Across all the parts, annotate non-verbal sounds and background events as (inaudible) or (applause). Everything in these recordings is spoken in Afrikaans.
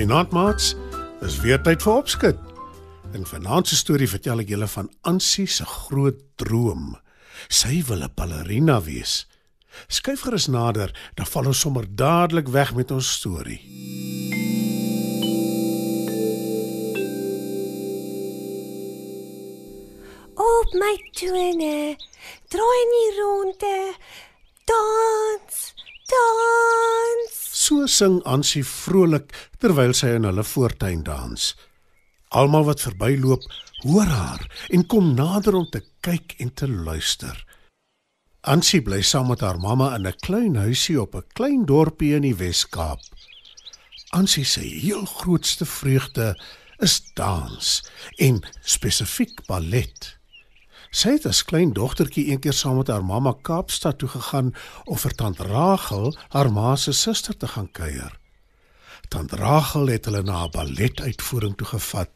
Goeienaand maats. Dis weer tyd vir opskud. In vanaand se storie vertel ek julle van Ansie se groot droom. Sy wil 'n ballerina wees. Skyf gerus nader, dan val ons sommer dadelik weg met ons storie. Op my tone. Draai in die ronde. Dans. Dans. So sing Ansie vrolik terwyl sy in hulle voortuin dans. Almal wat verbyloop, hoor haar en kom nader om te kyk en te luister. Ansie bly saam met haar mamma in 'n klein huisie op 'n klein dorpie in die Wes-Kaap. Ansie se heel grootste vreugde is dans en spesifiek ballet. Sy het as klein dogtertjie eendag saam met haar mamma Kaapstad toe gegaan om vir tant Rachel, haar ma se suster te gaan kuier. Tant Rachel het hulle na 'n balletuitvoering toe gevat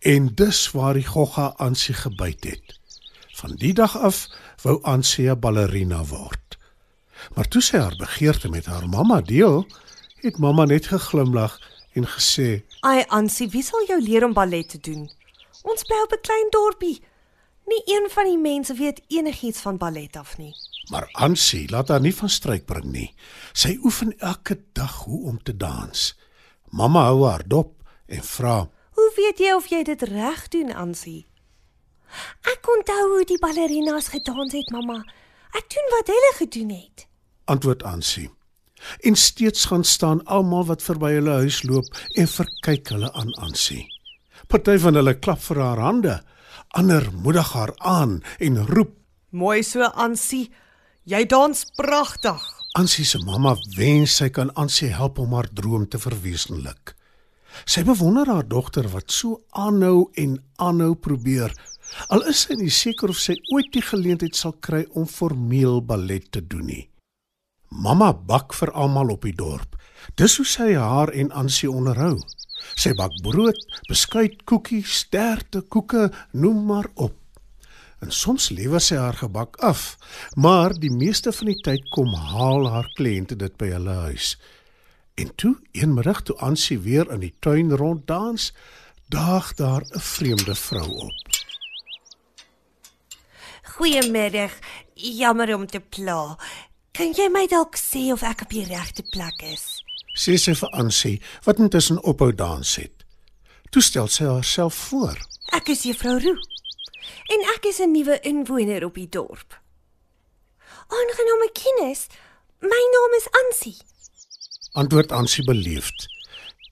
en dis waar die gogga Ansie gebyt het. Van die dag af wou Ansie 'n ballerina word. Maar toe sy haar begeerte met haar mamma deel, het mamma net geglimlag en gesê: Ai Ansie, wie sal jou leer om ballet te doen? Ons bly op 'n klein dorpie. Nie een van die mense weet enigiets van ballet af nie. Maar Ansie laat haar nie van stryk bring nie. Sy oefen elke dag hoe om te dans. Mamma hou haar dop en vra: Hoe weet jy of jy dit reg doen, Ansie? Ek onthou hoe die ballerinas gedans het, mamma. Ek doen wat hulle gedoen het. antwoord Ansie. En steeds gaan staan almal wat verby hulle huis loop en verkyk hulle aan Ansie. Party van hulle klap vir haar hande, ander moedig haar aan en roep. Mooi so Ansie. Jy dans pragtig. Ansie se mamma wens sy kan Ansie help om haar droom te verwesenlik. Sy bewonder haar dogter wat so aanhou en aanhou probeer. Al is sy nie seker of sy ooit die geleentheid sal kry om formeel ballet te doen nie. Mamma bak vir almal op die dorp. Dis hoe sy haar en Ansie onderhou. Sy bak brood, beskuit, koekies, sterte, koeke, noem maar op. En soms lewer sy haar gebak af, maar die meeste van die tyd kom haal haar kliënte dit by hulle huis. En toe, een middag toe Ansie weer in die tuin ronddans, daag daar 'n vreemde vrou op. Goeiemiddag. Jammer om te pla. Kan jy my dalk sê of ek op die regte plek is? Sê sy vir Ansie, wat intussen ophou dans het. Toe stel sy haarself voor. Ek is juffrou Roo. En ek is 'n nuwe inwoner op die dorp. Aangename kennis. My naam is Ansie. Antwoord Ansie beleefd.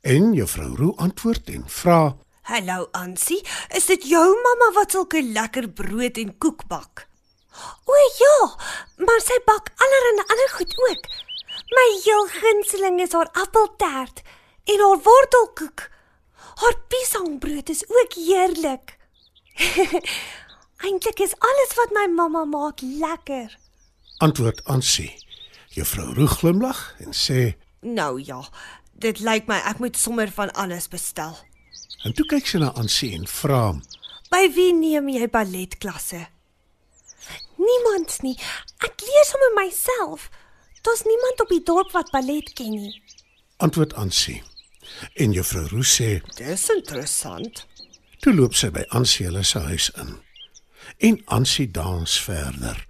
En juffrou Roo antwoord en vra: Hallo Ansie, is dit jou mamma wat sulke lekker brood en koek bak? O ja, maar sy bak allerlei ander goed ook. My heel gunsteling is haar appeltaart en haar wortelkoek. Haar piesangbrood is ook heerlik. (laughs) Eintlik is alles wat my mamma maak lekker. Antwoord Ansie. Juffrou Roo glimlag en sê: Nou ja, dit lyk my ek moet sommer van alles bestel. En toe kyk sy na Ansie en vra: By wie neem jy balletklasse? Niemand nie. Ek leer sommer myself. Daar's niemand op die dorp wat ballet ken nie. Antwoord Ansie. En juffrou Roo sê: Dis interessant. Toe loop sy by Ansie hulle se huis in. En Ansie dans verder.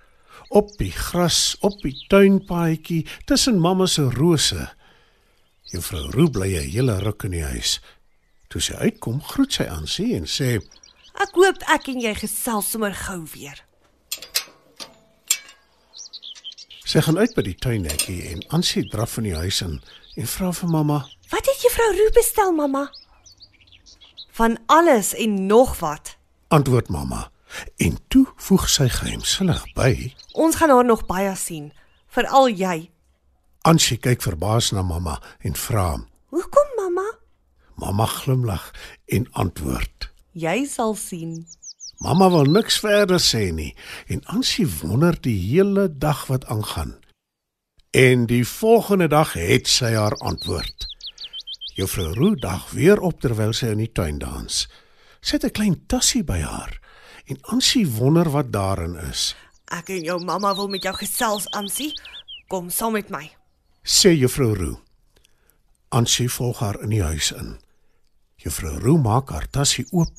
Op die gras, op die tuinpaadjie, tussen mamma se rose. Juffrou Roo bly 'n hele ruk in die huis. Toe sy uitkom, groet sy Ansie en sê: Ek hoop ek en jy gesels sommer gou weer. Sy gaan uit by die tuinhekkie en Ansie draf van die huis in en vra vir mamma: Wat het juffrou Roo bestel, mamma? Van alles en nog wat. Antwoord mamma. En toe voeg sy geheimsinnig by. Ons gaan haar nog baie sien, veral jy. Ansie kyk verbaas na mamma en vra: Hoekom, mamma? Mamma glimlag en antwoord. Jy sal sien. Mamma wil niks verder sê nie en Ansie wonder die hele dag wat aangaan. En die volgende dag het sy haar antwoord. Juffrou Roo dag weer op terwyl sy in die tuin dans. Sy het 'n klein tassie by haar en Ansie wonder wat daarin is. Ek en jou mamma wil met jou gesels, Ansie. Kom saam met my. Sê Juffrou Roo. Ansie volg haar in die huis in. Juffrou Roo maak haar tassie oop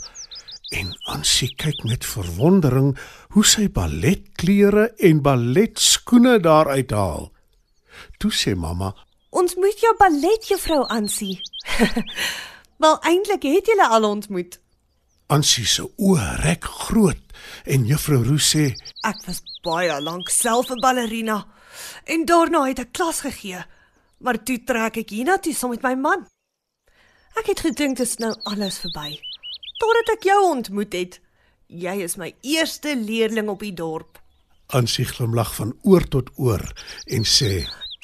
en Ansie kyk met verwondering hoe sy balletklere en balletskoene daar uithaal. Toe sê mamma: Ons moet jou ballet juffrou Ansie. (laughs) Wel eintlik het julle al ontmoet. Ansie se oë rek groot en Juffrou Roo sê: Ek was baie lank self 'n ballerina en daarna het ek klas gegee. Maar toe trek ek hiernatoe saam met my man. Ek het gedink dit is nou alles verby. Totdat ek jou ontmoet het. Jy is my eerste leerling op die dorp. Ansie glimlag van oor tot oor en sê: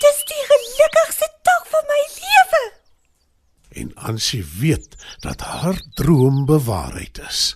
Dis die gelukkigste dag van my lewe. en Ansie weet dat haar droom bewaarheid is.